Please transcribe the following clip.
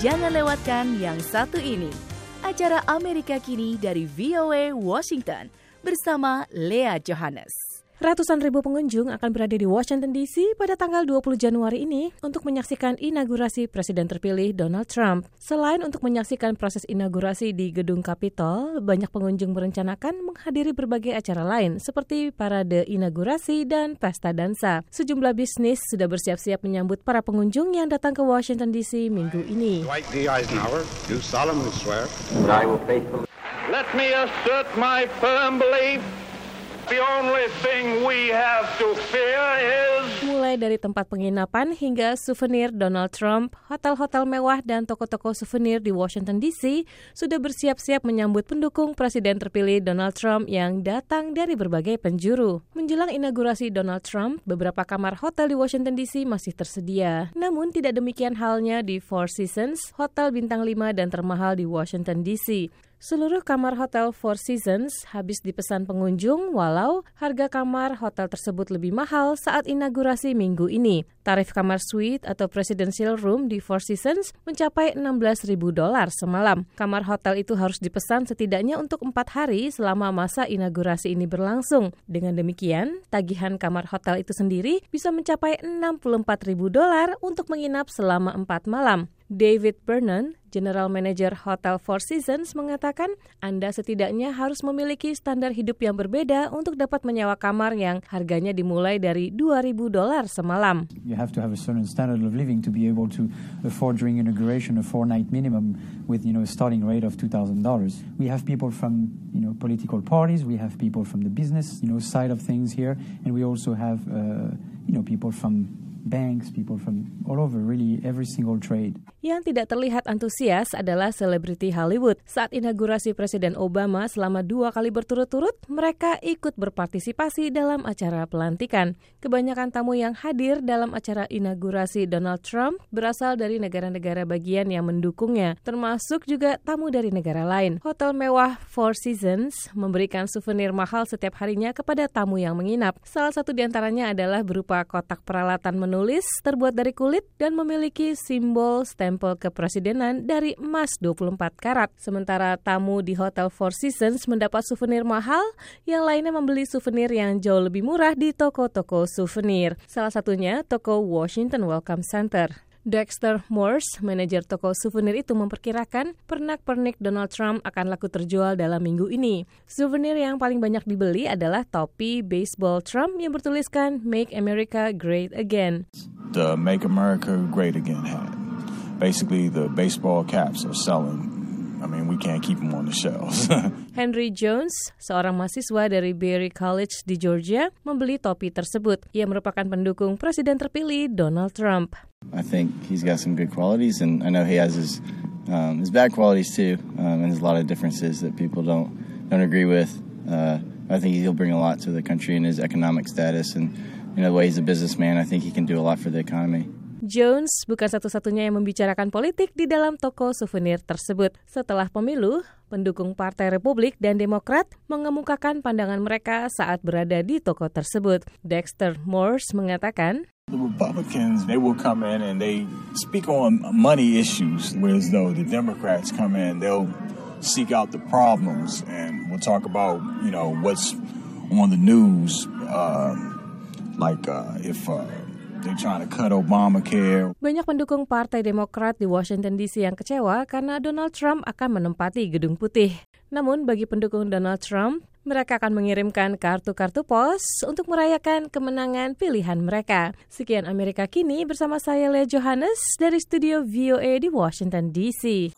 Jangan lewatkan yang satu ini. Acara Amerika Kini dari VOA Washington bersama Lea Johannes. Ratusan ribu pengunjung akan berada di Washington DC pada tanggal 20 Januari ini untuk menyaksikan inaugurasi Presiden terpilih Donald Trump. Selain untuk menyaksikan proses inaugurasi di Gedung Capitol, banyak pengunjung merencanakan menghadiri berbagai acara lain seperti parade inaugurasi dan pesta dansa. Sejumlah bisnis sudah bersiap-siap menyambut para pengunjung yang datang ke Washington DC minggu ini. Dwight D. Eisenhower, do solemnly swear that I will faithfully Let me assert my firm belief the only thing we have to fear is Mulai dari tempat penginapan hingga souvenir Donald Trump, hotel-hotel mewah dan toko-toko souvenir di Washington DC sudah bersiap-siap menyambut pendukung Presiden terpilih Donald Trump yang datang dari berbagai penjuru. Menjelang inaugurasi Donald Trump, beberapa kamar hotel di Washington DC masih tersedia. Namun tidak demikian halnya di Four Seasons, hotel bintang 5 dan termahal di Washington DC. Seluruh kamar hotel Four Seasons habis dipesan pengunjung walau harga kamar hotel tersebut lebih mahal saat inaugurasi minggu ini. Tarif kamar suite atau presidential room di Four Seasons mencapai 16.000 dolar semalam. Kamar hotel itu harus dipesan setidaknya untuk empat hari selama masa inaugurasi ini berlangsung. Dengan demikian, tagihan kamar hotel itu sendiri bisa mencapai 64.000 dolar untuk menginap selama empat malam. David Vernon, General Manager Hotel Four Seasons, mengatakan Anda setidaknya harus memiliki standar hidup yang berbeda untuk dapat menyewa kamar yang harganya dimulai dari 2.000 dolar semalam. You have to have a certain standard of living to be able to afford during inauguration a four-night minimum with you know a starting rate of two thousand dollars. We have people from you know political parties, we have people from the business you know side of things here, and we also have uh, you know people from banks, people from all over, really every single trade. Yang tidak terlihat antusias adalah selebriti Hollywood. Saat inaugurasi Presiden Obama selama dua kali berturut-turut, mereka ikut berpartisipasi dalam acara pelantikan. Kebanyakan tamu yang hadir dalam acara inaugurasi Donald Trump berasal dari negara-negara bagian yang mendukungnya, termasuk juga tamu dari negara lain. Hotel mewah Four Seasons memberikan souvenir mahal setiap harinya kepada tamu yang menginap. Salah satu di antaranya adalah berupa kotak peralatan menulis terbuat dari kulit dan memiliki simbol stempel kepresidenan dari emas 24 karat. Sementara tamu di Hotel Four Seasons mendapat souvenir mahal, yang lainnya membeli souvenir yang jauh lebih murah di toko-toko souvenir. Salah satunya toko Washington Welcome Center. Dexter Morse, manajer toko souvenir itu memperkirakan pernak-pernik Donald Trump akan laku terjual dalam minggu ini. Souvenir yang paling banyak dibeli adalah topi baseball Trump yang bertuliskan Make America Great Again. The Make America Great Again hat. Basically, the baseball caps are selling. I mean, we can't keep them on the shelves. Henry Jones, seorang mahasiswa dari Berry College di Georgia, membeli topi tersebut. Ia merupakan pendukung presiden terpilih Donald Trump. I think he's got some good qualities, and I know he has his um, his bad qualities too, um, and there's a lot of differences that people don't don't agree with. Uh, I think he'll bring a lot to the country in his economic status, and you know the way he's a businessman. I think he can do a lot for the economy. Jones bukan satu-satunya yang membicarakan politik di dalam toko souvenir tersebut. Setelah pemilu, pendukung Partai Republik dan Demokrat mengemukakan pandangan mereka saat berada di toko tersebut. Dexter Morse mengatakan, The Republicans, they will come in and they speak on money issues, whereas though the Democrats come in, they'll seek out the problems and we'll talk about, you know, what's on the news, uh, like uh, if uh, they're trying to cut Obamacare. Banyak pendukung Partai Demokrat di Washington DC yang kecewa karena Donald Trump akan menempati Gedung Putih. Namun bagi pendukung Donald Trump, mereka akan mengirimkan kartu-kartu pos untuk merayakan kemenangan pilihan mereka. Sekian Amerika Kini bersama saya Lea Johannes dari studio VOA di Washington DC.